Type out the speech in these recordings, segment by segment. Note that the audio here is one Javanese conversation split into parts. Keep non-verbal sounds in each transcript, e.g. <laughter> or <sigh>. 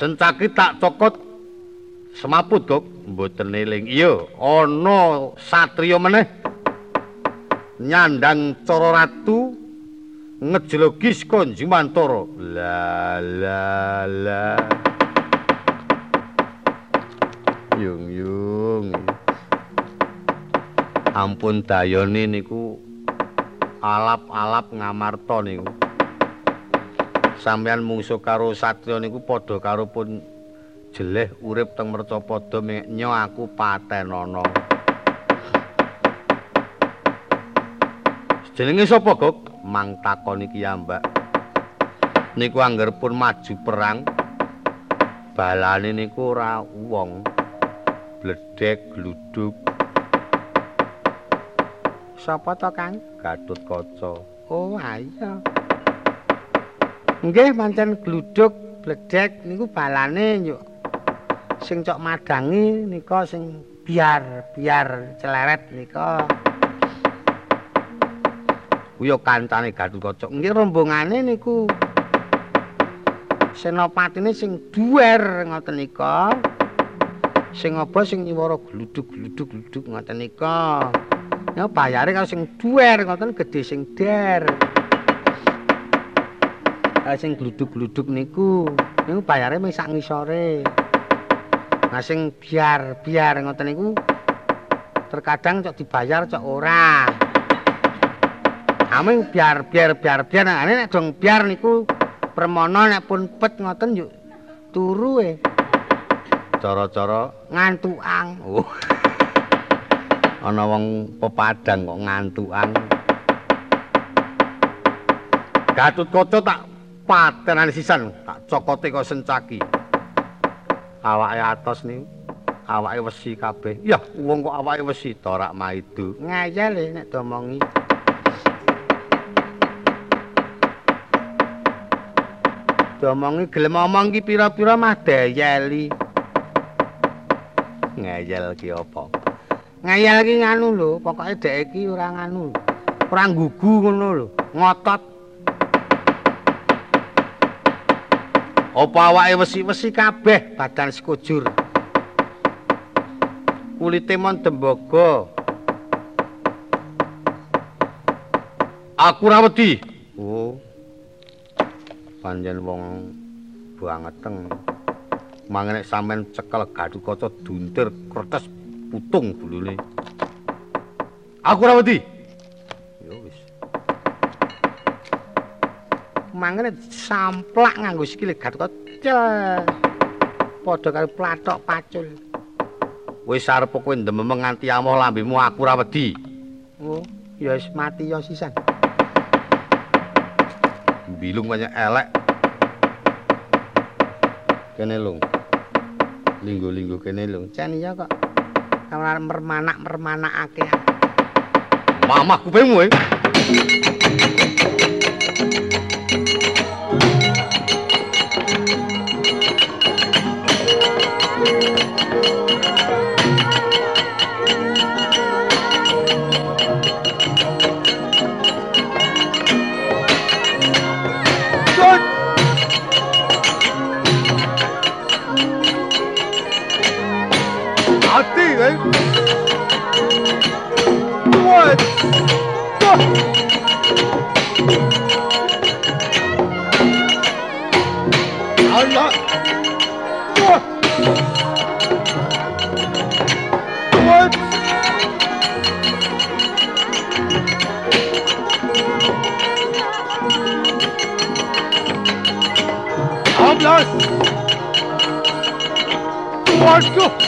Sencaki tak cokot semaput kok mboten eling. Iya, ana satriya meneh nyandang cara ratu ngejlogis konjumantara. La la la. Yung yung. Ampun dayone niku alap-alap ngamarta niku. Sampeyan mungsuh karo satriya niku padha karo pun jeleh urip teng mercapada nyo aku patenana. Jenenge sapa, Gok? Mang takon iki ya, Mbak. Niku angger pun maju perang. Balane niku ora wong. Bledek gluduk. Sapa to, Kang? Gatut Kaca. Oh, iya. Nggih pancen gluduk bledek niku balane yo sing cok madangi nika sing biar biar celeret nika. Uyo kancane Gatut Kaca nggih rombongane niku senopatine sing duwer ngoten nika. Sing apa sing nyiwara gluduk-gluduk gluduk ngoten nika. Ya bayare karo sing duwer ngoten gedhe sing der uh, sing gluduk-gluduk niku niku bayare mung sak ngisore. Nah sing biar-biar ngoten niku terkadang cok dibayar cok ora. Aming biar biar biar biar nah nek dong biar niku permono nek pun pet ngoten yuk turu e. Cara-cara ngantuang. Oh. <laughs> Ana wong pepadang kok ngantuang. Gatut kaca tak patenane sisan tak cokote kok sencaki. Awake atos niku. Awake wesi kabeh. Ya wong kok awake wesi torak maidu? Ngayal e nek domongi. Domongi gelem omong ki pira-pira mah dayeli ngayal ki apa? Ngayal ki nganu lho pokoke dek iki ora nganu ora gugu ngono lho. Ngotot Apa awake wesi-wesi kabeh badan sekujur. Kulite mon tembaga. Aku ra wedi. Oh. Panjen wong bangeteng. Mangene sampean cekel gadhu kaca duntir kertas putung bulune. Aku ra wedi. Mangene samplak nganggo sikile gatot cel. Padha karo plathok pacul. Wis arep kowe ndemem nganti amoh lambemu aku ora wedi. Oh ya wis mati ya sisan. Bilung banyak elek. Kene lung linggo-linggo kene lung jan iya kok. Kamar mermanak-mermanakake. Mamah kupemu eh 过来，过来，过来，过来，过来，过来，过来。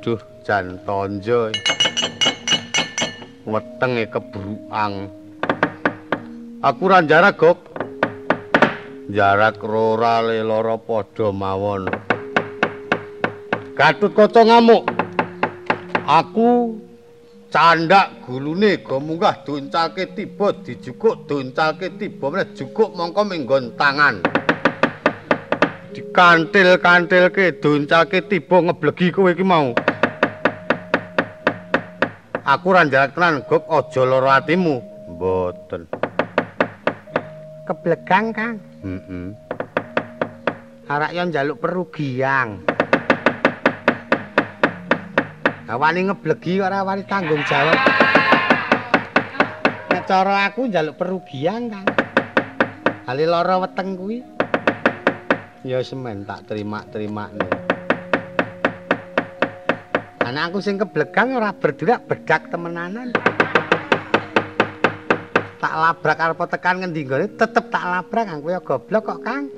Duh, jan tonjo. Wetenge kebruang. Aku ra jarak, Gok. Jarak rora le lara padha mawon. Gatut kaca ngamuk. Aku candak gulune go munggah duncalke tiba dijukuk duncalke tiba meneh jukuk mongko minggon tangan. Dikantil-kantilke duncalke tiba ngeblegi kowe iki mau. Aku ora njaluk tenan, Gok, aja lara atimu. Mboten. Keblegang, Kang. Heeh. Mm Arak yo njaluk perugian. Awani ngeblegi ora wani tanggung jawab. Nek cara aku njaluk perugian, Kang. Ali lara weteng kuwi. Ya semen tak terima-terima Anak aku sing keblegang ora berderak bedak temenanan. Tak labrak arep tekan ngendi gone tetep tak labrak kowe goblok kok Kang.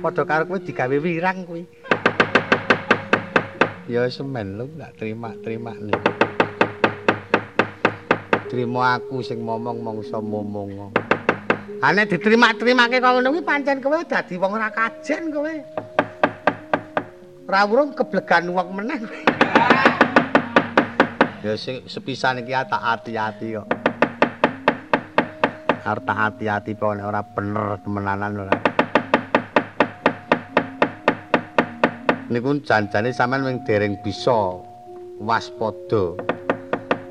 Padha karo kowe digawe wirang kuwi. Ya semen lu gak terima-terima nih. Terima aku sing momong mongso momong. Ane diterima-terimake kok ngono kuwi pancen kowe dadi wong ora kajen kowe. Rawuh keblegan wong meneh. <laughs> Ya sing sepisan iki tak ati-ati kok. Arep tak ati-ati kok nek ora bener temenanan ora. Niku janjane sampean wing dereng bisa waspada.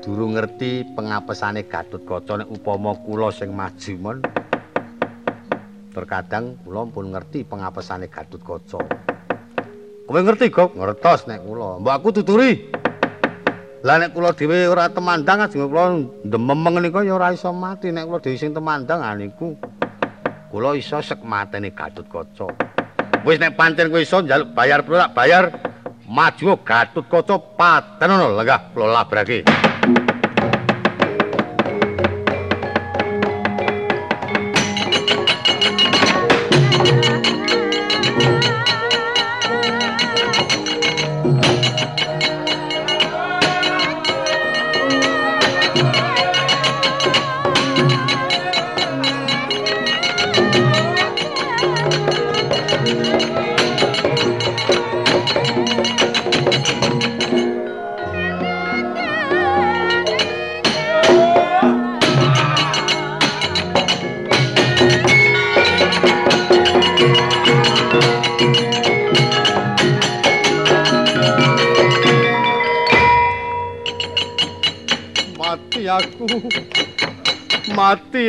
Durung ngerti pengapesane Gatut Kaca nek upama kula sing maju. Terkadang kula pun ngerti pengapesane Gatut Kaca. Kowe ngerti, Gok? Ngertos nek kula. Mbok aku tuturi. Lah nek kula dhewe ora temandang ajeng kula ndememeng nika ya ora iso mati nek kula dhewe sing temandang ha niku. Kula iso sek matene Gatut Kaca. Wis nek pancen kowe iso njaluk bayar pira bayar maju Gatut Kaca paten ngono lenggah kula labrake.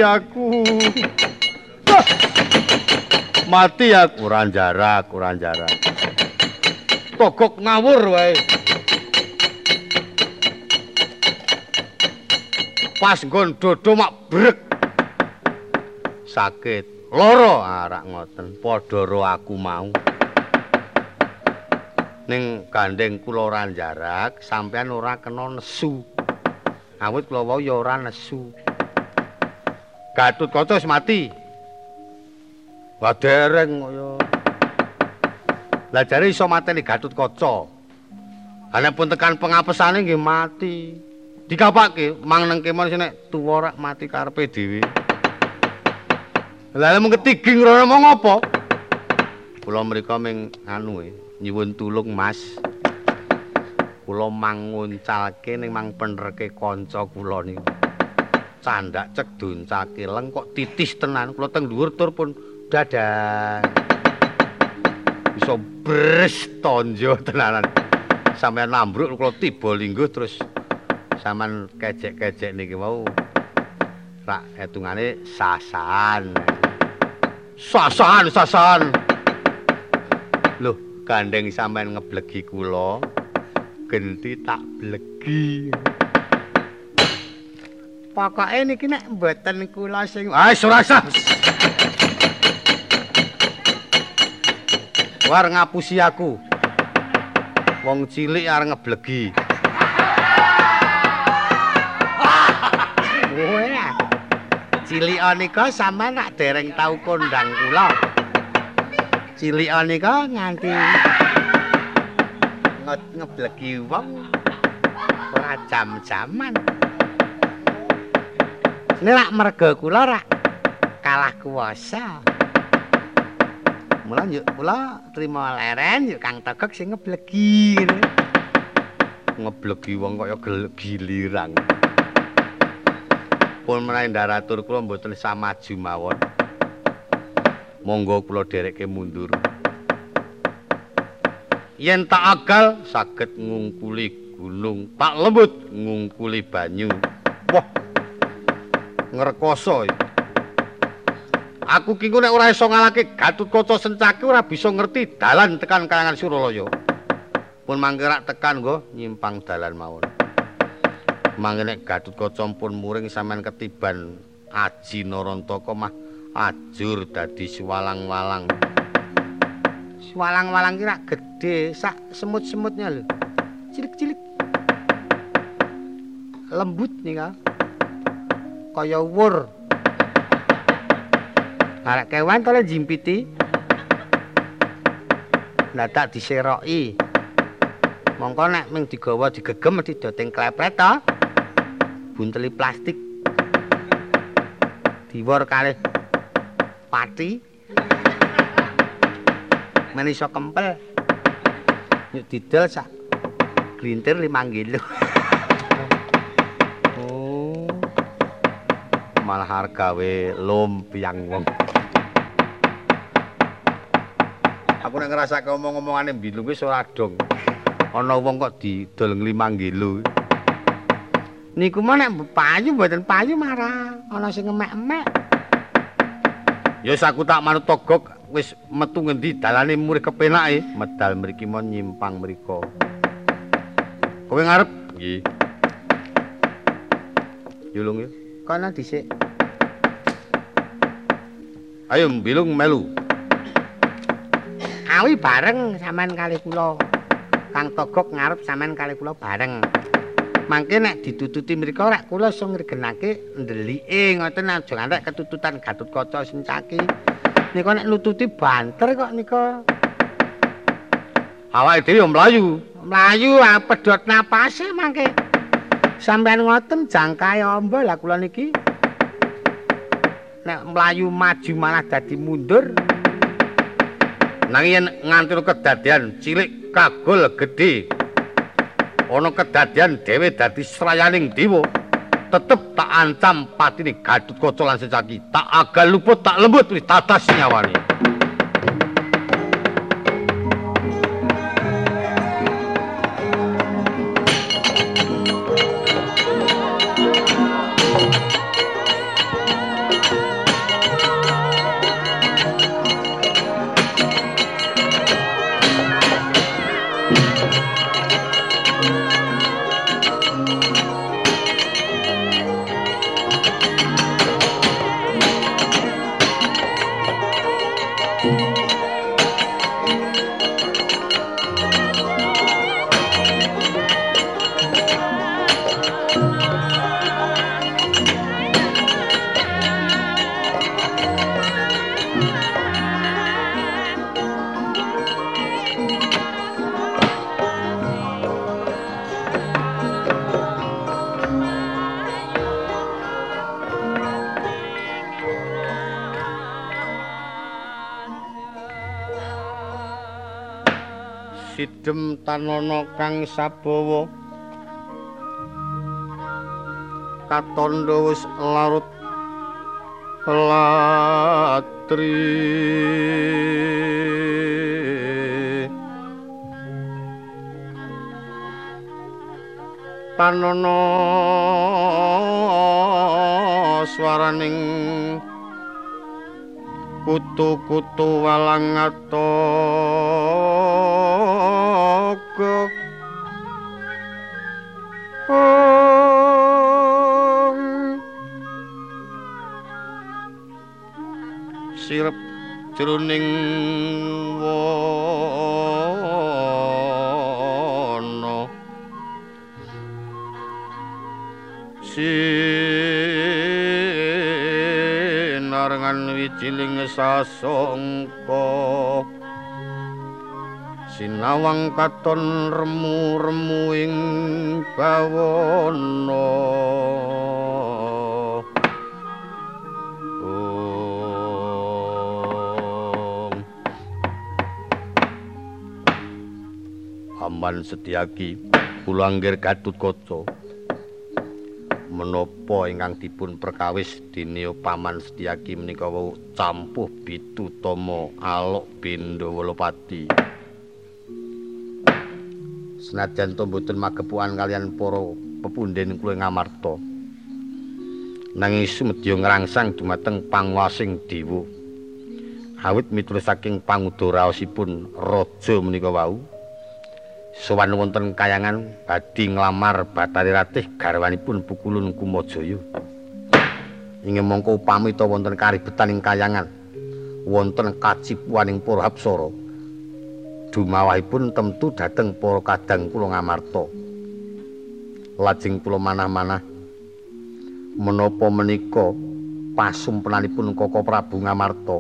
Aku. Mati aku ora jarak, ora jarak. Togok ngawur wae. Pas nggon dodo mak brek. Sakit. Loro arak ngoten, padha aku mau. Ning gandeng kula ora jarak, sampean ora kena nesu. Awit kula wau ya ora nesu. Gatut Kaca wis mati. Wah dereng kaya. Lah jare iso mateni Gatut Kaca. Ana pun tekan pengapesane nggih mati. Dikapake mang neng kemon nek tuwa rak mati karepe dhewe. Lah mung ketigi ngrono mau ngopo? Kula mriko ming anu e, nyuwun tulung Mas. Kula manguncalke ning mang penerke kanca kula niku. Candak cek duncake leng kok titis tenan. Kula teng dhuwur tur pun dadah. Iso bres tonjo tenanan. Sampean nambruk kula tiba lingguh terus sampean kecek-kecek niki mau rak etungane sasan sasan sasan lho gandeng sampean ngeblegi kula. Genti tak blegi pokoke niki nek mboten kula sing ah ora usah. War ngapusi aku. Wong cilik arep ngeblegi. Cilik anika sampean nak dereng tau kondang kula. Cilik anika nganti ngebleki wong. Ora jam-jaman. Ini rak merga kula rak kalah kuwasa. Mula yuk kula trima leren yuk Kang Togok sing ngebleki ngene. Ngebleki wong kaya giliran. Pun menawi ndaratur kula mboten samaju mawon. Monggo kula dereke mundur. Yen tak agal saged ngungkuli gunung, tak lembut ngungkuli banyu. Wah, ngrekoso Aku ki nek ora iso ngalake Gatutkaca Sencaki ora bisa ngerti dalan tekan Kayangan Suralaya. Pun mangke tekan nggo nyimpang dalan mawon. Mangke nek Gatutkaca pun muring sampean ketiban Aji Narantaka mah ajur dadi swalang-walang. Swalang-walang ki rak gedhe sak semut-semutnya lho. Cilik-cilik. Lembut nika. Kaya wur. Arek kewan to le jimpiti. Lah tak diseroki. Mongko nek ming digawa digegem mesti doteng klepret to. Bunteli plastik. Diwor kalih pati. Men iso kempel. Yuk didol sak glintir 5 kilo. <laughs> malah hargawe lumpiang wong. Aku nek ngrasa ngomong-ngomongane mbilung wis ora dong. Ana wong kok didol nglimang kilo. Niku mah nek payu mboten payu marah, ana sing ngemek-emek. Ya aku tak manut togok wis metu ngendi dalane murih kepenake, medal mriki mon nyimpang mriko. Kowe ngarep? Nggih. Yulung ya. Kana dhisik. Ayo bilung melu. Awi bareng sampean kali kula. Kang Togok ngarep sampean kali kula bareng. Mangke nek ditututi mriku rek kula iso ngregenake ndelike ngoten aja ngantek ketututan Gatut Kaca Sencaki. Nika nek nututi banter kok nika. Awake dhewe mlayu. Mlayu ah pedhot napase mangke. Sampeyan ngoten jangkae amba lah kula niki. Nek mlayu maju malah dadi mundur. Nanging nganti kedadian cilik kagol gedhe. Ana kedadian dhewe dadi srayaning dewa tetep tak ancam patine gadut kaca lan secaki. Tak agal luput tak lembut wis tatas nyawane kang sabawa. Katandha wis larut latri tanana swaraning kutu-kutu walang atoko jroning wana sinarengan wijiling sasongko. Sinawang katon remu-remu ing bawana Aman Setyaki kula anggir Gatut Kaca. Menapa ingkang dipun perkawis dinio Paman Setyaki menika wau campuh bitutama alok Bindawalapati senajan to mboten magepukan kalian para pepunden kula ngamarta nanging sumedya ngrangsang dumateng panguwasing dewa. Awit miturut saking pangudaraosipun raja menika wau sowan wonten kayangan badhe nglamar Bathari Ratih garwanipun Pukulun Kumajaya inggih mongko upami to wonten karibetan ing kayangan wonten kacipuaning para apsara dumawahipun temtu dhateng para kadang kula ngamarta. Lajeng kula manah-manah menapa menika pasumpenanipun Koko Prabu Ngamarta.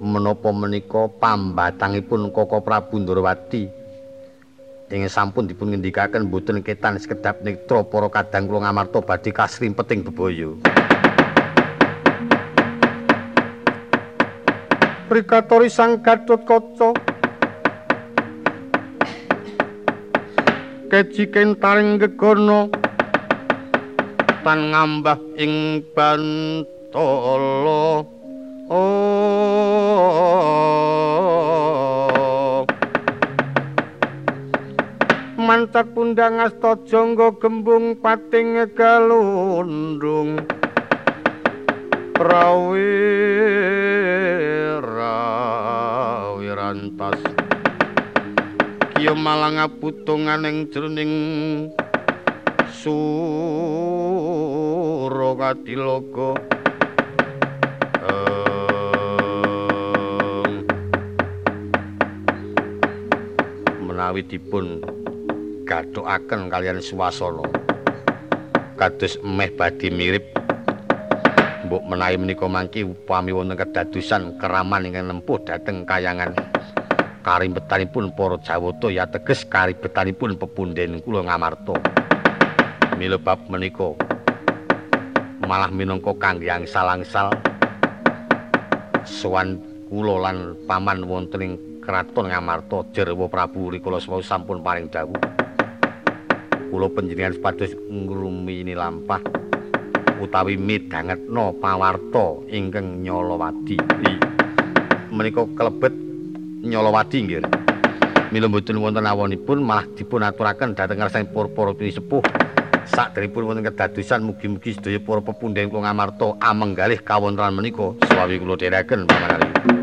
Menapa menika pambatangipun Koko Prabu Ndrawati ing sampun dipun ngendikaken boten ketan sekedap netra para kadang kula ngamarta badhe kasrimpeting bebaya. Prikatori Sang Gatotkaca keciken taring gegono tan ngambah ing bantala. Oh mancat pundang asta jangga gembung pating galundung. Rawi rawi rantas ya malang aputungan ing jroning sura katilaga menawi dipun gathukaken kalian swasana kados emeh badhe mirip mbok menawi menika mangki upami wonten kedadosan keraman ingkang nempuh dhateng kayangan karimbetanipun para Jawata ya teges karibetanipun pepunden kula ngamarta. Mila bab menika malah minangka kangge angsal-angsal sowan kula lan paman wonten ing kraton Ngamarta Jerwa Prabu rikala sampun paring dawuh. Kula panjenengan sepados ngrumi ini lampah utawi midhangetna pawarta ingkang nyolowadi. Menika kelebet Nyolowadi nggih. Mila mboten wonten awonipun malah dipun aturaken dhateng ngarsaning para-para sepuh. Sakderipun wonten kedadosan mugi-mugi sedaya para pepundhen kula ngamarta amenggalih kawontenan menika swawi kula dherekaken pamanaripun.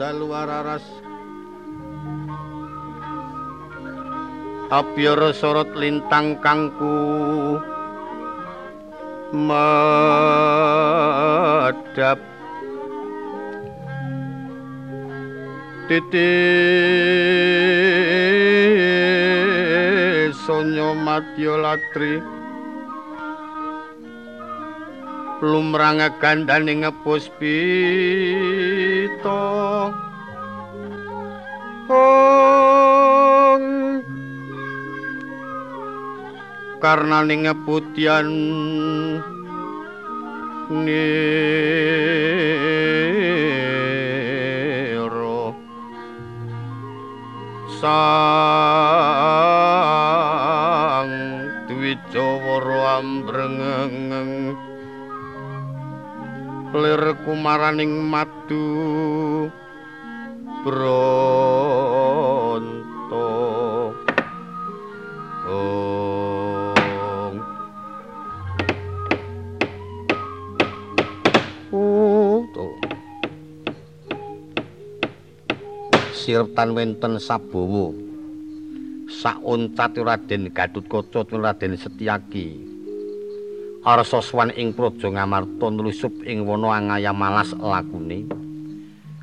Dalu araras Abyara sorot lintang kangku. Madhap sonyo madya latri. Lumrang gandane ngepuspita oh karena ning ngeputian niro ambrengeng lir kumaraning madu bronto sirtan wenten sabowo. Sauncat Raden Gatutkaca Raden Setyaki. Arsa swan ing praja Ngamarta nlusup ing wana angaya malas lakune.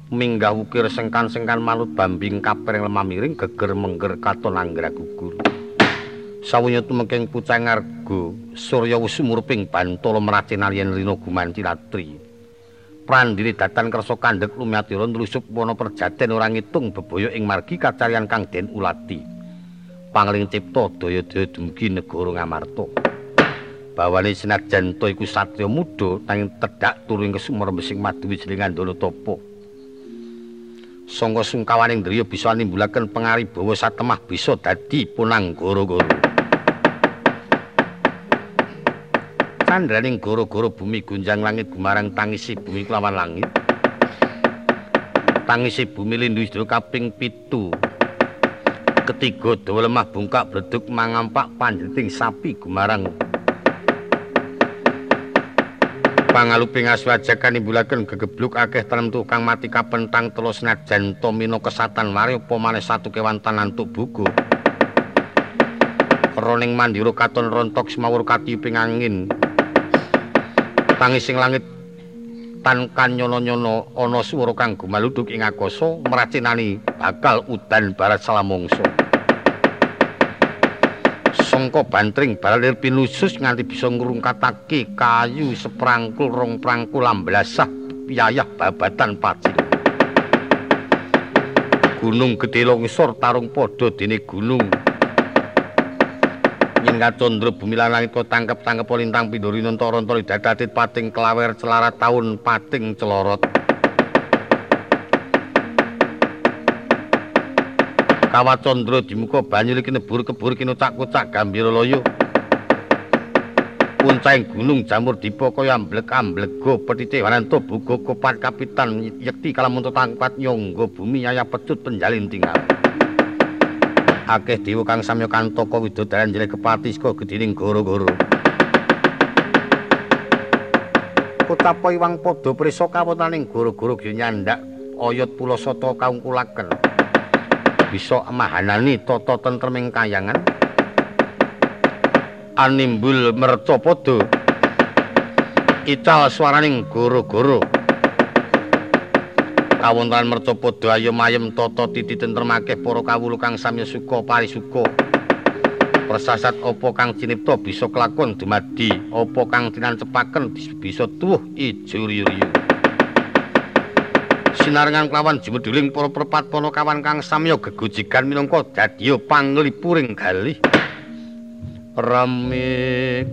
Minggah ukir sengkan-sengkan manut bambing kapering lemah miring geger mengger katon anggra gugur. Sawunya tumengking pucang arga surya wusumurping bantala meracin alien rina gumanti latri prandhiri datan kersa kandhek lumiatira nlusup wana perjaten ora ngitung bebaya ing margi kacarian kang den ulati. Pangling cipta daya-daya dumugi negara Ngamarta. Bawane senajan to iku satriya muda nanging tedhak turu ing kesumur mesing madu wijling andana tapa sangga sungkawaning driya bisa nimbulaken pangaribawa satemah bisa dadi punang goro-goro candraning goro-goro bumi gunjang langit gumarang tangisi bumi kelawan langit. Tangisi bumi lindu isdro kaping pitu. Ketiga dawa lemah bungkak bleduk mangampak panjeting sapi gumarang. Pangaluping aswajakan imbulaken gegebluk akeh tanem tukang mati kapentang telo senajan tomino kesatan mari apa maneh satu kewan tanantuk buku. Roning mandiro katon rontok semawur katiuping angin tangising langit tan kan nyono-nyono ana swara kang gumaludhuk ing akasa mracinani bakal udan barat salamangsa. Sangka bantring balalir pinusus nganti bisa ngrungkatake kayu seprangkul rong prangkul amblasah piyayah babatan pacil gunung gedhe longsor tarung padha dene gunung Tingkat condro bumi lan langit kok tangkep-tangkep lintang pinduri nontor-nontor dadatit pating kelawer celarat taun pating celorot. Kawat condro di banyu liki nebur-kebur kino cak-kucak gambir loyo. Puncaing gunung jamur dipo kaya amblek-amblego petite wananto bugo kopat kapitan yekti kalamunto tangkat nyonggo bumi ayah pecut penjalin tinggal. Akeh dewa kang samya kantaka widodaran jere kepati saka gedining goro-goro. Kutapa iwang padha prisa kawontening goro-goro nyandak oyot pulasata kaungkulaken. Bisa mahanani tata tentreming kayangan. Animbul merca padha. Ical swaraning goro-goro. Kawontenan merca padha ayem ayem tata titi tentrem akeh para kawula kang samya suka parisuka. Persasat apa kang cinipta bisa kelakon dumadi? Apa kang tinancepaken bisa tuwuh ijo riyu sinarengan kelawan jumedhuling para perpat pono kawan kang samya gegojigan minangka dadya panglipuring galih. Rame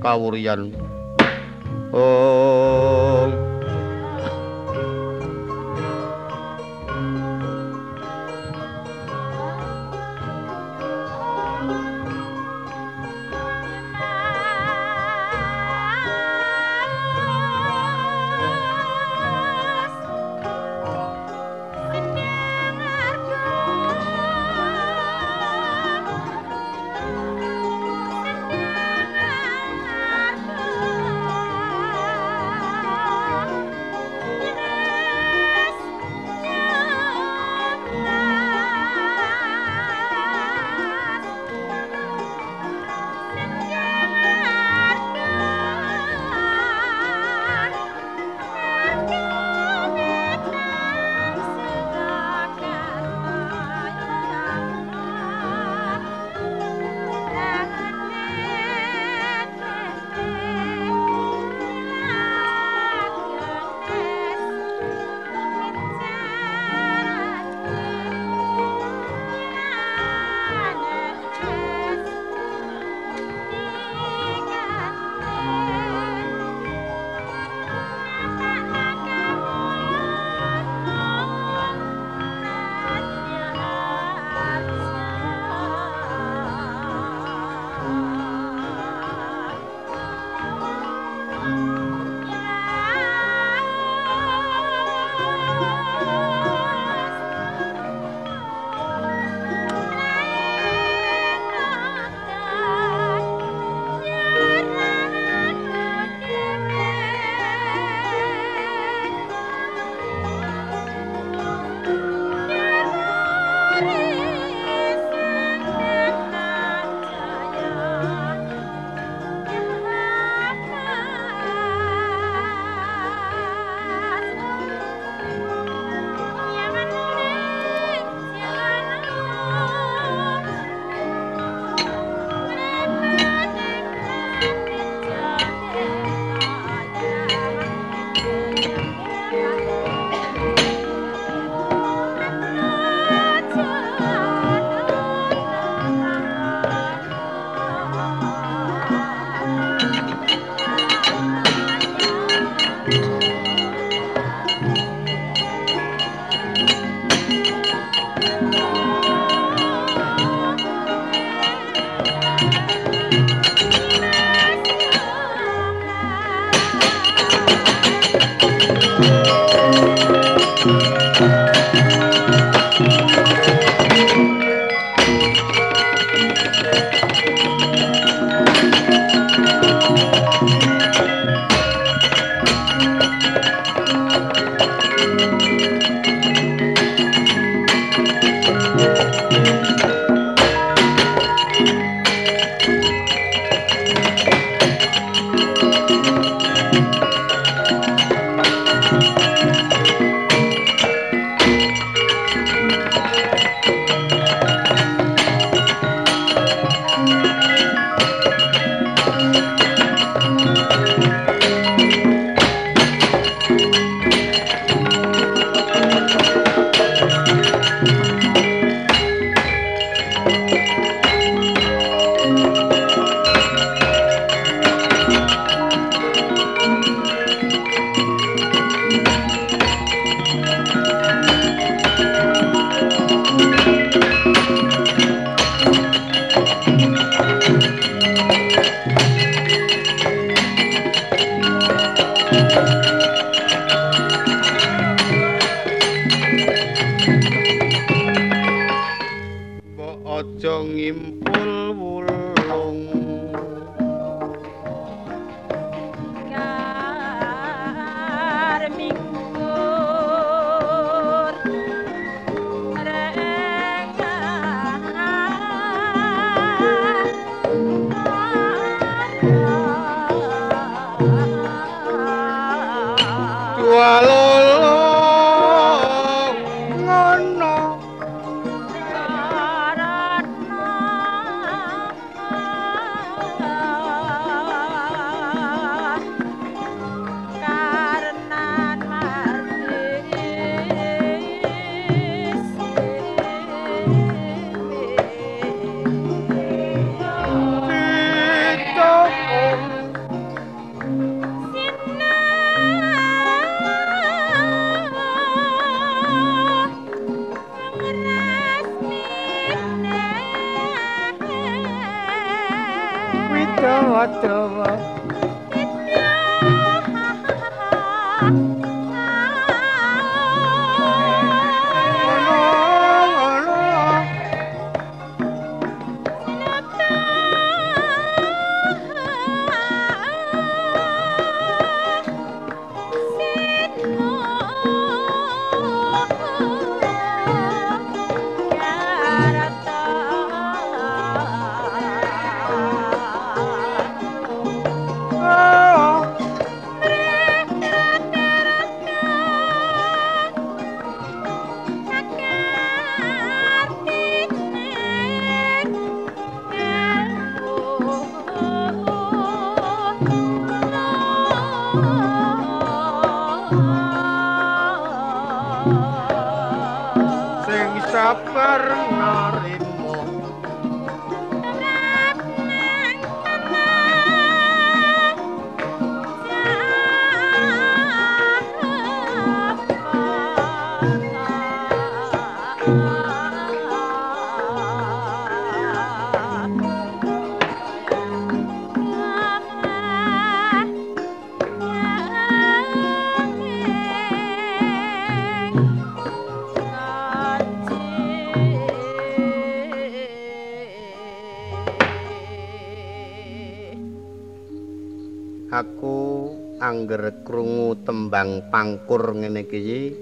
kawurian oh tembang pangkur ngene iki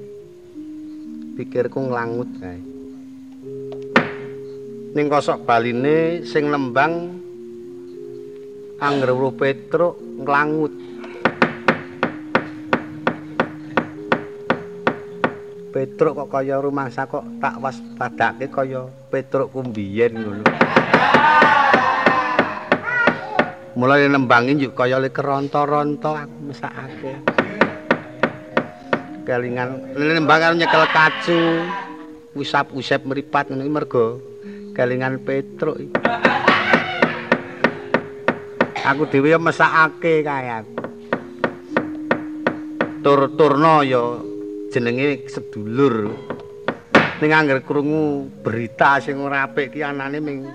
pikirku nglangut kae. Ning kosok baline sing nembang angger weruh petruk nglangut petruk kok kaya rumangsa kok tak waspadake kaya petruk kumbiyen ngono mulai nembangin yuk kaya le keronto-ronto aku mesakake kelingan nembang karo nyekel kacu. Wisap-usep mripat ngene mergo kelingan petruk aku dhewe ya mesakake kaya tur-turno ya jenenge sedulur. Ning angger krungu berita sing ora apik ki anane ming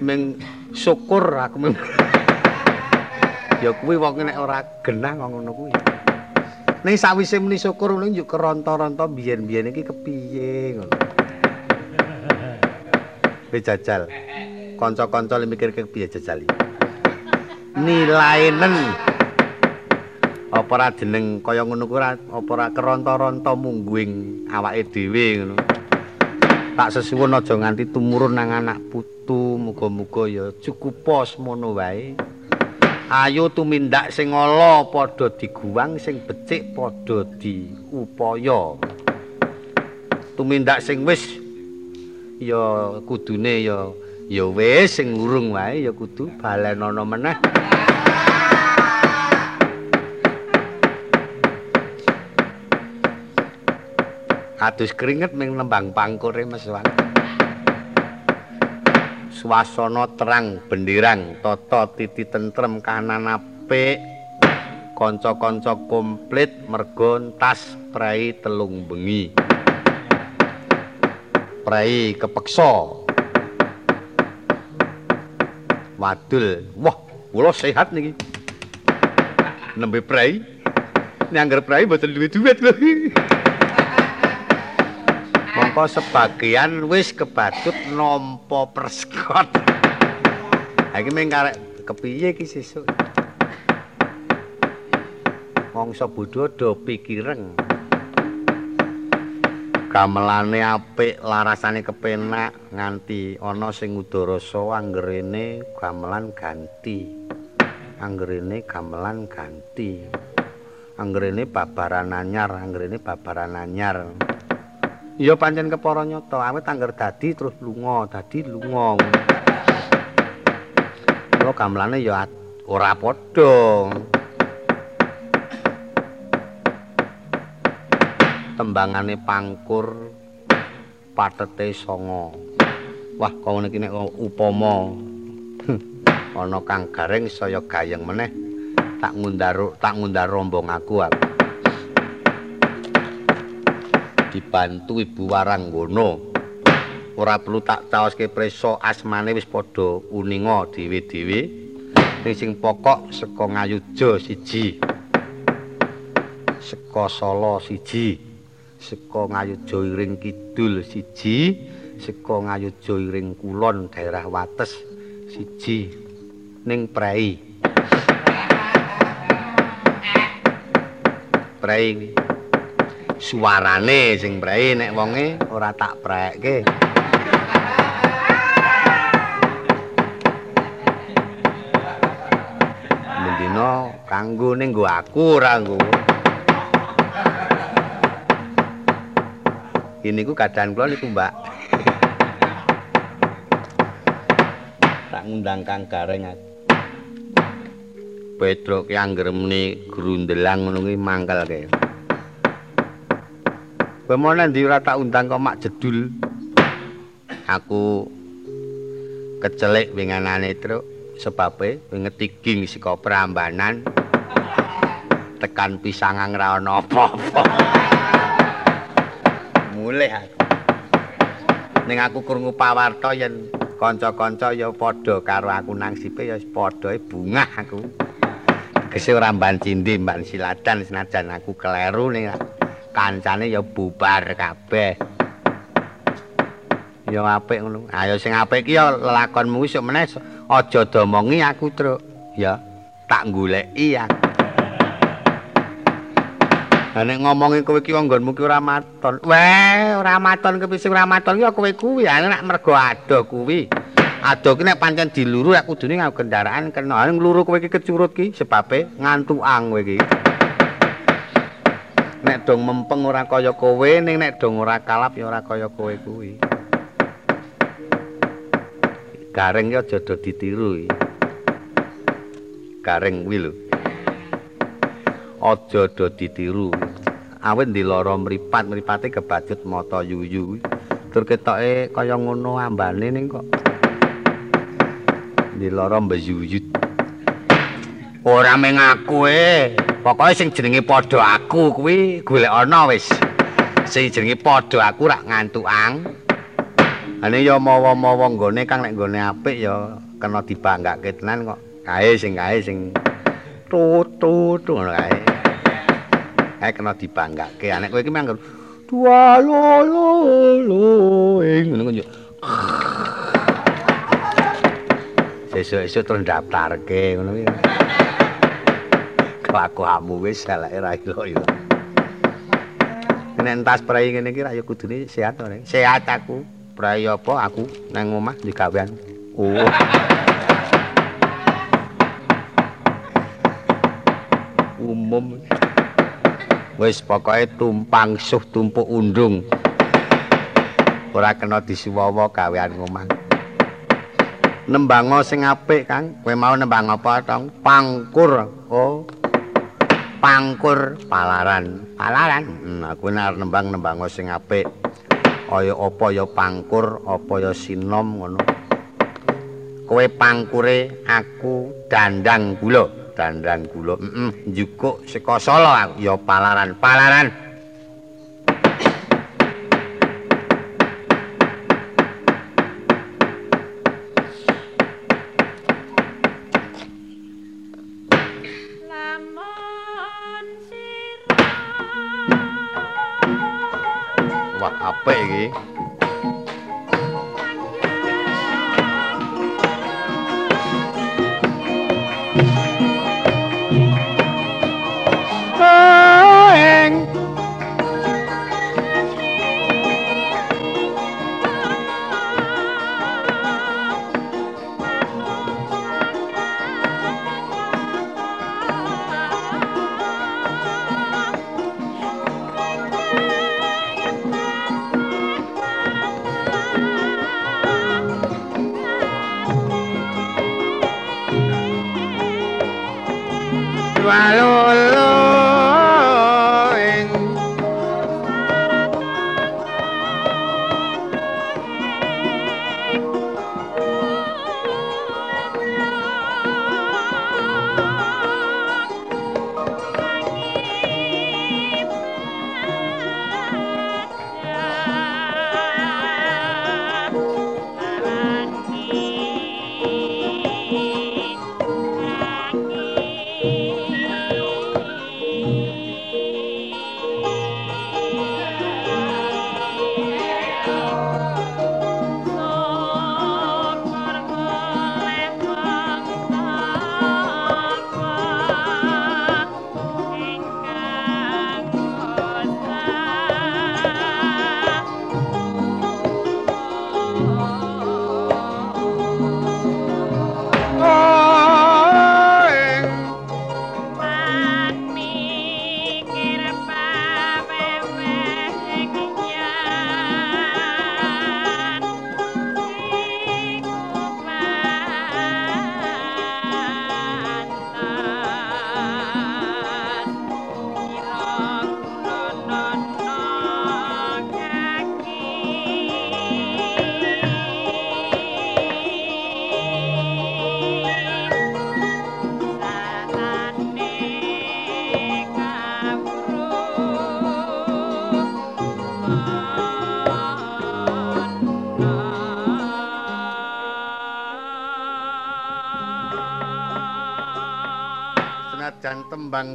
ming syukur aku ya kuwi wong nek ora genah ngono kuwi. Ning sawise muni syukur ngono yo keronto-ronto biyen-biyen iki kepiye ngono. Jajal. Kanca-kanca le mikir kepiye jajal iki. Nilainen. Apa ora jeneng kaya ngono kuwi apa ora keronto-ronto mungguing awake dhewe ngono tak sesuwun aja nganti tumurun nang anak putu muga-muga ya cukup pos mono wae. Ayo tumindak sing ala padha diguwang sing becik padha diupaya. Tumindak sing wis ya kudune ya ya wis sing urung wae ya kudu balenono meneh kados keringet ning lembang pangkure meswan. Suasana terang benderang, tata titi tentrem kanan apik. Kanca-kanca komplit mergo tas prei telung bengi. Prei kepeksa. Wadul, wah, kula sehat niki. Nembe prei. Nek anggar prei mboten duwe duit lho. Mongko sebagian wis kebatut nampa perskot. Iki mung karek kepiye iki sesuk. Mongso bodho do pikireng. Gamelane apik, larasane kepenak nganti ana sing udharasa anggerene gamelan ganti. Anggerene gamelan ganti. Anggerene babaran anyar, anggerene babaran anyar. Iya pancen kepara nyata, awet angger dadi terus lunga, dadi lunga. Kula gamelane ya ora padha. Tembangane pangkur patete songo. Wah, kok iki nek upama ana kang garing saya gayeng meneh tak ngundar tak ngundar rombong aku aku. Dibantu Ibu Waranggono. Ora perlu tak caoske preso asmane wis padha uninga dhewe-dhewe. Ning sing pokok saka Ngayuja siji. Saka Solo siji. Saka Ngayuja Iring Kidul siji. Saka Ngayuja Iring Kulon daerah Wates siji. Ning Prei. Prei suarane sing brae nek wonge ora tak prekke. Mendino kanggo ning nggo aku ora nggo. Ini ku keadaan kula niku, Mbak. tak ngundang Kang Gareng. Pedro ki anggeremne grundelang ngono kuwi mangkel Pemana ndi ora tak undang kok mak jedul. Aku kecelik winganane truk sebabe ngetiging saka Prambanan tekan pisangang ra ana apa-apa. Mulih aku. Ning aku krungu pawarta yen kanca-kanca ya padha karo aku nang sipe ya padha bungah aku. Tegese ora mban cindi mban siladan senajan aku keleru ning kancane ya bubar kabeh. Ya apik ngono. Ayo sing apik iki ya lelakonmu isuk meneh aja domongi aku, Truk. Ya, tak goleki ya. Lah nek ngomongi kowe iki nggonmu ki ora maton. Weh, ora maton kepisi ora maton ki kowe kuwi, nek mergo ado kuwi. Ado ki nek pancen diluru aku kudune nganggo kendaraan kena ngluru kowe iki kecurut ki sebabe ngantuang kowe iki. Dong mempeng ora kaya kowe ning nek dong ora kalap ya ora kaya kowe kuwi. Gareng ya aja ditiru gareng kuwi lho. Aja do ditiru. Awet ndi lara mripat mripate kebacut mata yuyu tur ketoke kaya ngono ambane ning kok. Ndi lara mbeyuyut. Ora mengaku eh Pokoke sing jenenge padha aku kuwi golek ana wis. Sing jenenge padha aku rak ngantuang. Ane ya mawa-mawa nggone kang nek nggone apik ya kena dibanggake tenan kok. Kae sing kae sing tutut ngono kae. Kae kena dibanggake. Anek kowe iki manggon dua lo lo lo ngono kok yo. Sesuk-esuk terus daftarke ngono kuwi. Kelakuanmu wis eleke ra ilo-ilo. Nek entas prai ngene iki ra ya kudune sehat ora. Sehat aku. Prai apa aku nang omah di gawean. Oh. Umum. Wis pokoke tumpang suh tumpuk undung. Ora kena disuwawa gawean omah. Nembango sing apik, Kang. Kowe mau nembang apa, Tong? Pangkur. Oh. Pangkur palaran. Palaran. Hmm, aku nek nembang nembango sing apik. Kaya apa ya pangkur, apa ya sinom ngono. Kowe pangkure, aku dandang gula. Dandang gula. Heeh, mm njukuk saka Solo aku ya palaran. Palaran.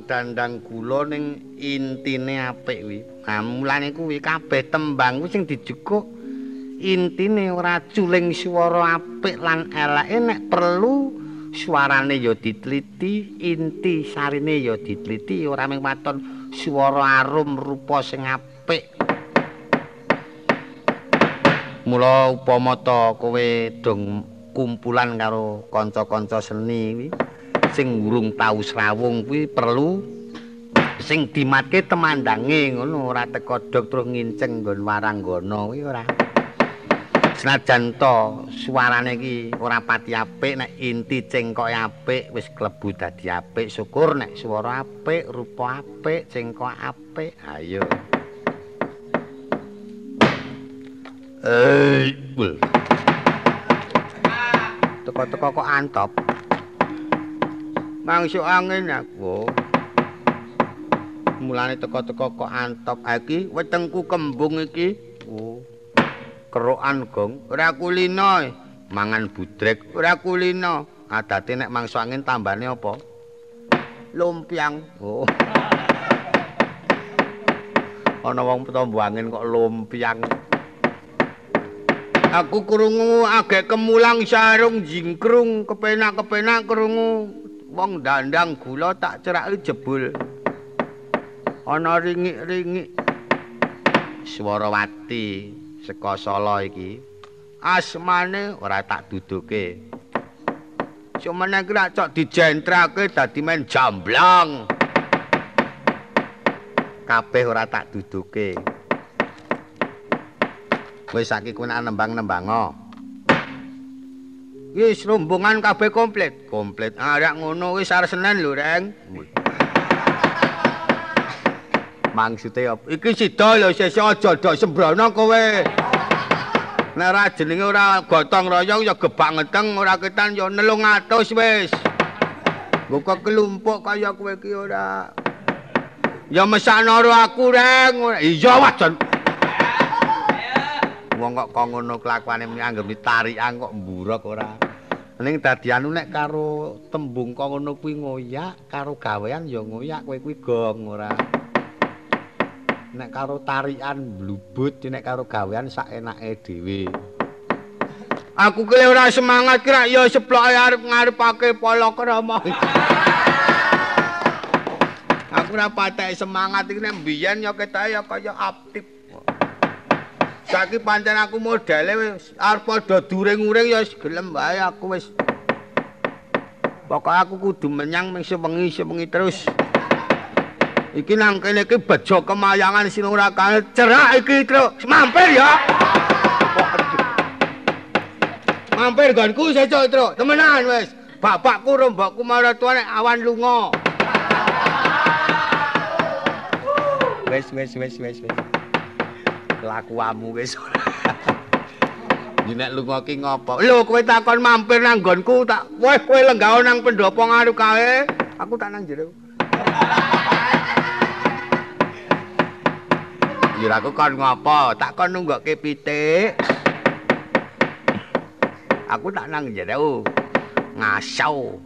Dandang gula ning intine apik kuwi. Nah, mulane kuwi kabeh tembang kuwi sing dijukuk intine ora culing swara apik lan eleke nek perlu suarane ya diteliti, inti sarine ya diteliti ora mung waton swara arum rupa sing apik. Mula upama ta kowe dong kumpulan karo kanca-kanca seni kuwi sing urung tau srawung kuwi perlu sing dimatke temandange ngono ora teko dok terus nginceng nggon waranggana kuwi ora senajan to suarane iki ora pati apik nek inti cengkoke apik wis klebu dadi apik syukur nek swara apik rupa apik cengkok apik ayo Eh. Teko-teko kok antop. Mangsuk angin aku. Mulane teko-teko kok antop iki wetengku kembung iki. Oh. Kerokan gong, ora kulino. mangan budrek ora kulino adate nek mangsa angin tambane apa lumpiang oh <laughs> ana wong tombo angin kok lumpiang aku krungu agek kemulang sarung jingkrung kepenak-kepenak krungu wong dandang gula tak ceraki jebul. Ana ringik-ringik swarawati saka sala iki. Asmane ora tak duduke. Cuman nek ora cok dijentrake dadi men jamblang. Kabeh ora tak duduke. Wis saiki kuwi nembang-nembango wis rombongan kabeh komplit komplit arek ngono wis arep senen lho reng Maksude apa? Iki sida lho sesuk aja dok sembrono kowe. Nek ora jenenge ora gotong royong ya gebak ngeteng ora ketan ya 900 wis. Nggo kelumpuk kaya kowe iki ora. Ya mesakno aku reng. Iya wajan. Wong kok kok ngono kelakuane anggere tarikan kok mburok ora. Ning dadi anu nek karo tembung kok ngono kuwi ngoyak, karo gawean ya ngoyak kowe kuwi gong ora. nek karo tarian blubut nek karo gawean sak enake dhewe aku kele ora semangat kira ya seplok arep ngarepake polo krama aku ora patek semangat iki nek mbiyen ya ketahe ya kaya aktif saiki pancen aku modele wis arep padha during-uring ya gelem wae aku wis. Pokoknya aku kudu menyang ming sewengi sewengi terus. iki nang kene iki bejo kemayangan sing ora cerak iki truk. Mampir ya. Mampir ganku seco truk. Temenan wis bapakku rombokku maratuane awan lunga. Wis wis wis wis wis kelakuanmu wis nek lunga ki ngopo lho kowe takon mampir nang nggonku tak weh kowe lenggah nang pendopo ngaru kae aku tak nang jero Iraku kon ngopo? Tak kon nunggokke pitik. Aku tak nang jero. Ngasau.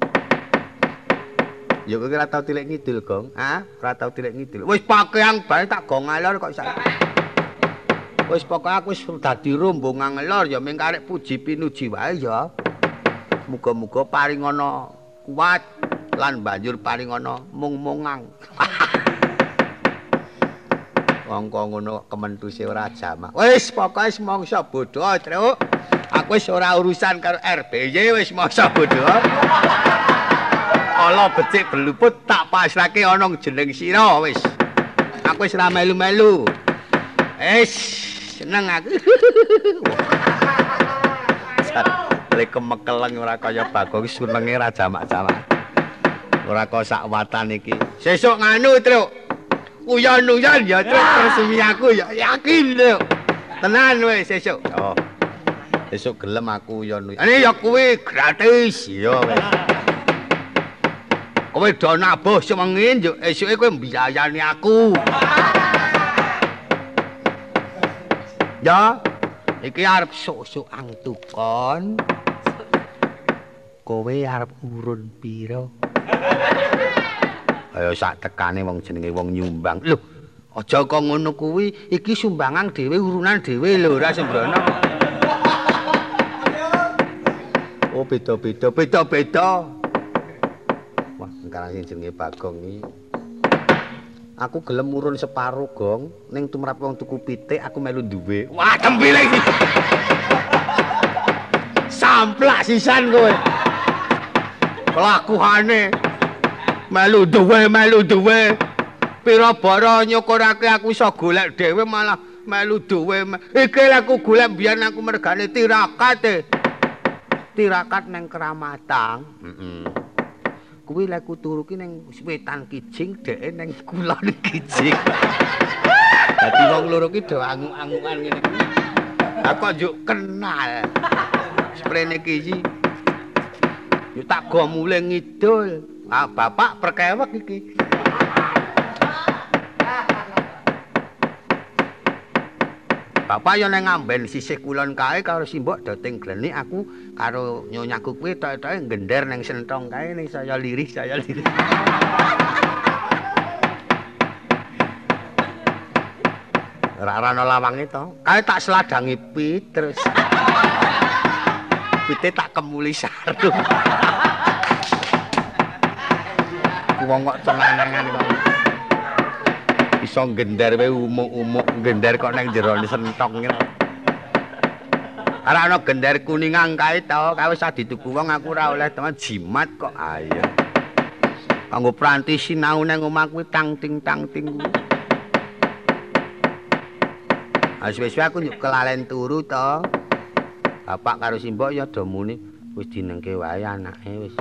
Ya kowe ora tau tilik ngidul, Gong. Ha? Ora tau tilik ngidul. Wis pakaian bae tak gong ngalor kok sak. Wis pokoke aku wis dadi rombongan ngelor ya ming karek puji pinuji wae ya. Muga-muga paring ana kuat lan banjur paring ana mung-mungang. <laughs> mongko ngono kementuse ora jamak. Wis pokoke mongso bodho, Truk. Aku wis ora urusan karo RBY wis mongso bodho. Ala becik beluput tak pasrahke ana jeneng sira wis. Aku wis ora melu-melu. Wis seneng aku. Lek kemekeleng ora kaya Bagong senenge ra jamak-jamak. Ora kok sak watan iki. Sesuk nganu, Truk. uyan-uyan ya terus resmi aku ya yakin lho. Tenan wis sesuk. Oh. Sesuk gelem aku uyan-uyan. Ini ya kuwi gratis ya wis. Kowe do nabuh semengi yo esuke kowe mbiayani aku. Ya, iki arep sok-sok angtukon. Kowe arep urun pira? Ayo sak tekane wong jenenge wong nyumbang. Lho, aja kok ngono kuwi, iki sumbangan dhewe urunan dhewe lho, ora sembrono. Oh, beda-beda, beda-beda. Wah, engkara sing jenenge Bagong iki. Aku gelem urun separo, Gong. Ning tumrap wong tuku pitik, aku melu duwe. Wah, kempile iki. Samplak sisan kowe. Kelakuane. melu duwe melu duwe pira bara nyukurake aku iso golek dhewe malah melu duwe iki aku golek biyen aku mergane tirakat e tirakat ning keramatang heeh kuwi lek turu ki ning wetan kijing dheke ning kulon kijing dadi wong loro ki do angung-angungan ngene aku njuk kenal sprene ki Yo tak go mulih ngidul. Ah, bapak perkewek iki. Bapak yo nang ngamben sisih kulon kae karo simbok doting gleni aku karo nyonyaku kuwi tok-toke gender nang sentong kae ning saya lirih saya lirih. <laughs> Ora ana lawange to. Kae tak seladangi pit terus. <laughs> Pite tak kemuli sarung. <laughs> Wong kok cenangan kok. Iso gender wae umuk-umuk gender kok nang jero sentong ngene. Ora ana gender kuningan kae to, kae wis dituku wong aku ora oleh teman jimat kok. Ayo. Kanggo pranti sinau nang omah kuwi tang ting tang ting. Wis aku nyuk kelalen turu to. Bapak karo simbok ya do muni wis dinengke wae anake wis.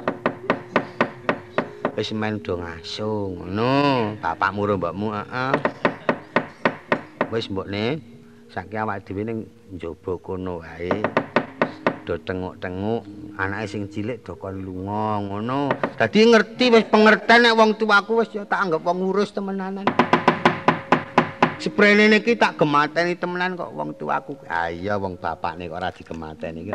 Wis men do ngasuh ngono. Bapakmu ro mbokmu heeh. Wis mbokne saiki awak dhewe ning njaba kono wae. Do tenguk-tenguk anake sing cilik do kon lunga ngono. Dadi ngerti wis pengerten nek wong tuaku wis ya tak anggap wong ngurus temenanan. Sprene niki tak gemateni temenan kok wong tuaku. Ah iya wong bapakne kok ora digemateni iki.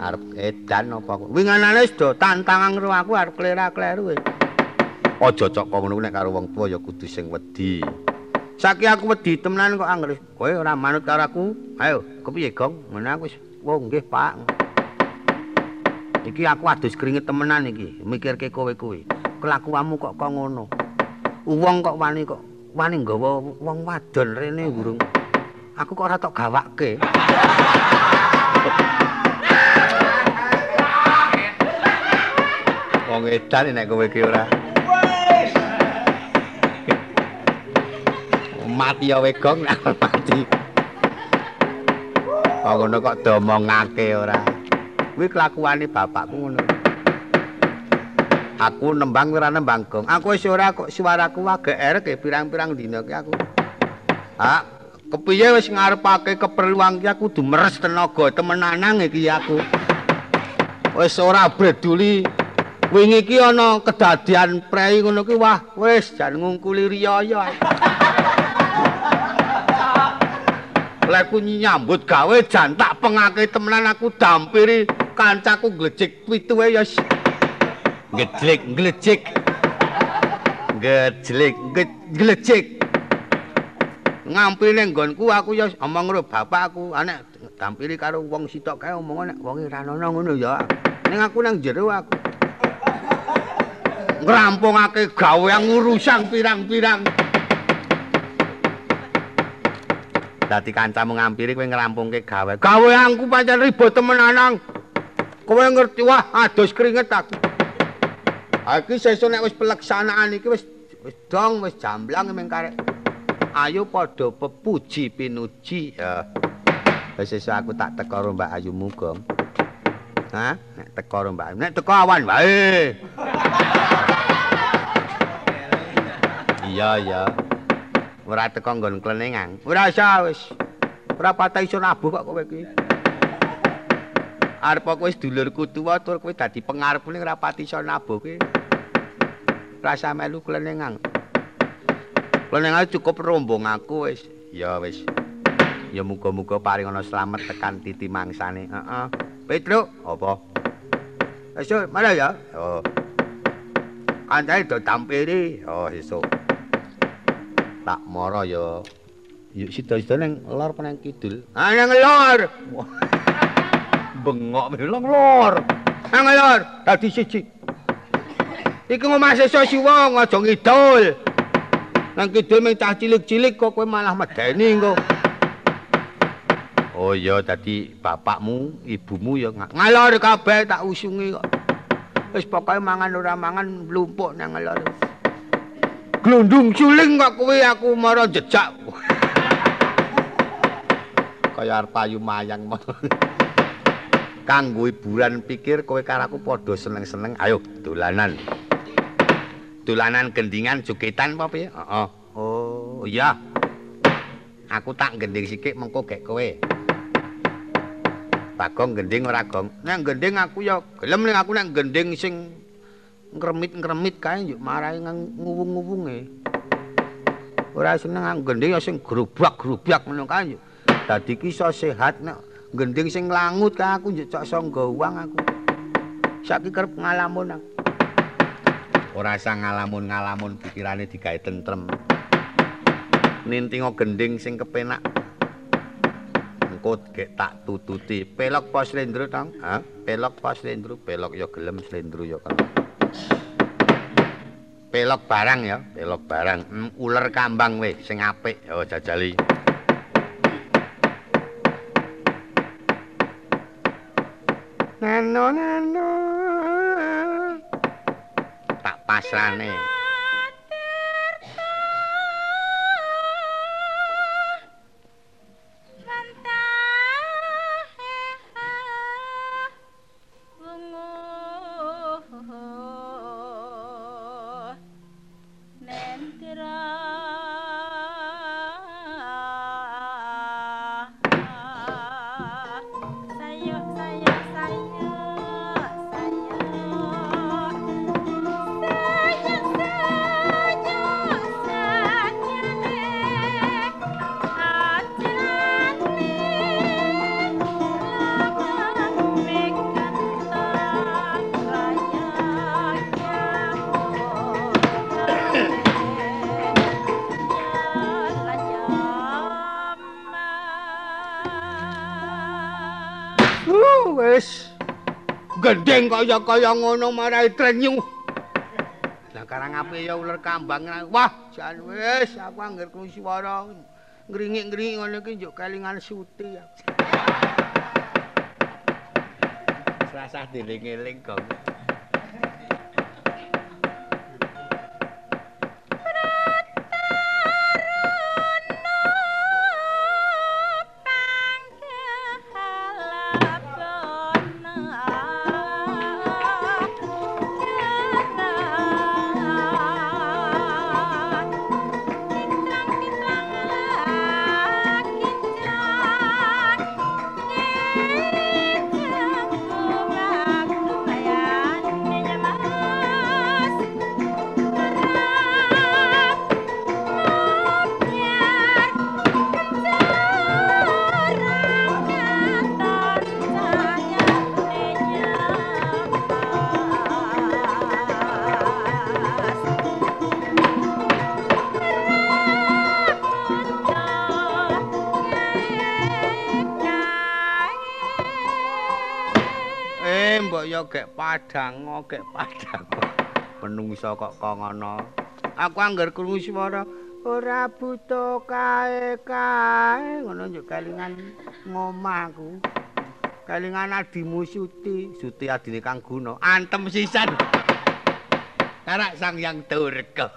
Arep edan apa kok. Winganane wis do tantangan karo aku arep klera-kleru. Aja cok ngono nek karo wong tuwa ya kudu sing wedi. Saiki aku wedi temenan kok anggere kowe ora manut karo aku. Ayo, kepiye, Gong? Ngono aku wis oh, nggih, Pak. Iki aku adus keringet temenan iki, mikirke kowe kuwi. Kelakuanmu kok kok ngono. Wong kok wani kok wani nggawa wong wadon rene burung. Aku kok ora tok gawake. <laughs> Wong edan nek kowe iki ora. Mati ya wegong nek mati. Kok ngono kok domongake ora. Kuwi kelakuane bapakku ngono. aku nembang ora nembang gong aku wis ora kok suaraku wae erek pirang-pirang dina ki aku ha kepiye wis ngarepake keperluan ki aku kudu meres tenaga temenanan iki aku wis ora peduli wingi ki ana kedadian prei ngono ki wah wis jan ngungkuli riyaya Leku nyambut gawe jan tak pengake temenan aku dampiri kancaku glejek pituwe ya ngejlik nglecik ngejlik nglecik ngampil ning nggonku aku ya omong karo bapakku anek tampili karo wong sitok kae omong nek wong ora ngono ya. Ning aku nang jero aku ngrampungake gawean urusan pirang-pirang dadi kancamu ngampiri kowe ngrampungke gawe gaweanku pancen ribet temenan kowe ngerti wah adus keringet aku Iki sesuk nek wis pelaksanaan iki wis wis dong wis jamblang meng karek. Ayo padha pepuji pinuji. Wis sesuk aku tak teko karo Mbak Ayu Mugong. Hah? Nek teko karo Mbak Nek teko awan wae. Iya ya. Ora teko nggon klenengan. Ora usah wis. Ora patah iso nabuh kok kowe iki. Arep kok wis dulurku tuwa tur kowe dadi pengarep ning ora pati iso nabuh kowe. rasa melu klenengan. Klenengan cukup rombong aku wis. Ya wis. Ya muga-muga paring ana slamet tekan titi mangsane. Heeh. Petruk, apa? Esuk mana ya? Oh. Kancane do tampiri. Oh, esuk. Tak mara ya. Yuk sida-sida ning lor peneng kidul. Ah nang lor. <laughs> Bengok melong lor. Nang lor, dadi siji. Iki ngomah sesa siwa aja ngidul. Nang kidul mung cah cilik-cilik kok kowe malah medeni kok. Oh iya dadi bapakmu, ibumu ya ngalor kabeh tak usungi kok. Wis pokoke mangan ora mangan mlumpuk nang ngalor. Glundung suling kok kowe aku mara jejak. Kaya arep payu mayang Kanggo hiburan pikir kowe karo aku padha seneng-seneng. Ayo dolanan. dolanan gendingan jogetan apa piye? Heeh. Oh, iya. Aku tak gending sikik mengko gek kowe. Bagong gending ora gong. Nek gending aku ya gelem ning aku nek gending sing ngremit-ngremit kae yo marahi nguwung-nguwunge. ora seneng gending sing grubak-grubak ngono kae. Dadi ki iso sehat nek gending sing langut kae aku njek cok sangga uang aku. Saiki kerep ngalamun aku. Ora sang ngalamun-ngalamun pikirane digawe tentrem. Nintingo gending sing kepenak. Engko gek tak tututi. Pelok pos slendro tong? Ha? Pelok pos slendro, pelok ya gelem slendro ya kan. Pelok barang ya, pelok barang. Hmm, uler kambang weh sing apik. Oh, jajali. Nano nano. Tak pasrane. Gendeng kaya kaya ngono marai trenyu. Lah karang ape ya ular kambang. Wah, jan wis aku angger krungu swara ngringik-ngringik ngono iki njuk kelingan suti ya. Rasah diling-eling kok. gek padang. <laughs> Menungso kok kok ngono. Aku anggar krungu swara ora buta kae kae. Ngono njuk kelingan ngomahku kelingan adimu suti. Suti adine kang guna antem sisan. Karak sang yang durga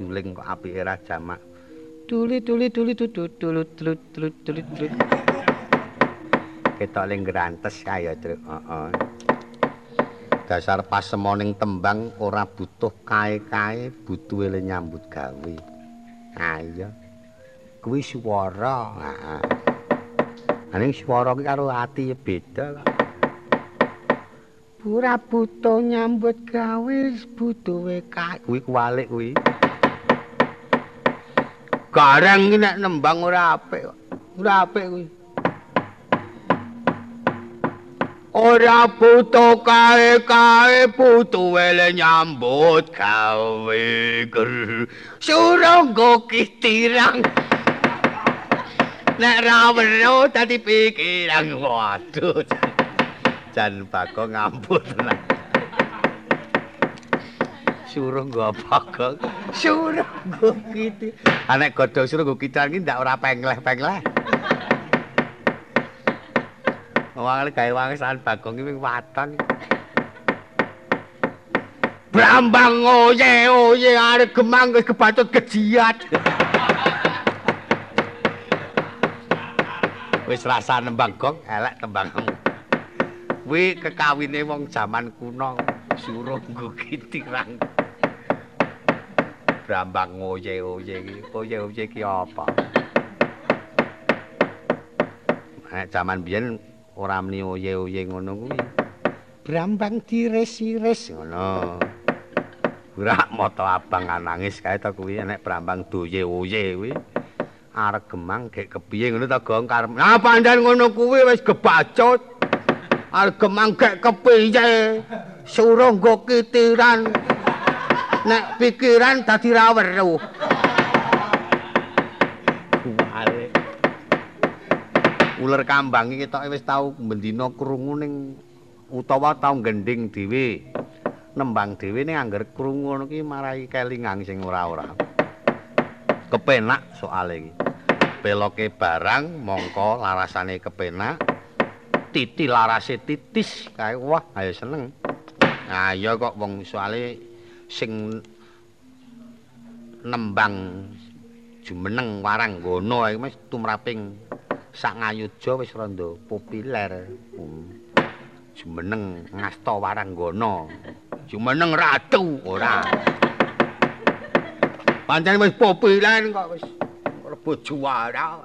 suling kok apike ra jamak. Tuli tuli tuli tutut tulut tulut tulut tulut tulut. Ketok ling grantes kaya, Truk. Heeh. Dasar pasemoning tembang ora butuh kae-kae, butuh le nyambut gawe. Iya. Kuwi swara. Heeh. Aning swara ki karo ati beda kok. Pura butuh nyambut gawe butuh kae. Kuwi kuwalik kuwi. Garang iki nek nembang ora apik kok. Ora apik kuwi. Ora butuh kae-kae butuh wele nyambut gawe ger. Surangga kitirang. Nek ra weruh dadi pikiran waduh. Jan bako ngambut tenan. Suruh nggo apa kok suruh nggo kiti anek godhong suruh nggo kitan iki ndak ora pengleh-pengleh wong gawe wangsan bagong iki waton Brambang oye oye arek gemang wis kebatut kejiat. wis rasa nembang gong elek tembangmu. Kuwi kekawine wong jaman kuno suruh nggo kitirang. Brambang oye oye iki, oye oye iki apa? Nek jaman biyen ora muni oye oye ngono kuwi. Brambang diris-iris ngono. Ora moto abang nangis kae to kuwi nek brambang doye oye kuwi. Arek gemang gek kepiye ngono to gong karep. Nah pandan ngono kuwi wis gebacut. Arek gemang gek kepiye? Suruh nggo kitiran. Nek pikiran dadi ra weruh. Ular kambang iki ketoke wis tau bendina krungu ning utawa tau gending dhewe. nembang dhewe ning angger krungu ngono ki marai kelingang sing ora-ora. Kepenak soal iki. Beloke barang mongko larasane kepenak. Titi larase titis kae wah ayo seneng. Ayo kok wong soale sing nembang jumeneng warang gono iki wis tumraping sak ngayuja wis rada populer. Hmm. Jumeneng ngasta waranggono. Jumeneng ratu ora. Pancen wis populer kok wis rebut juara.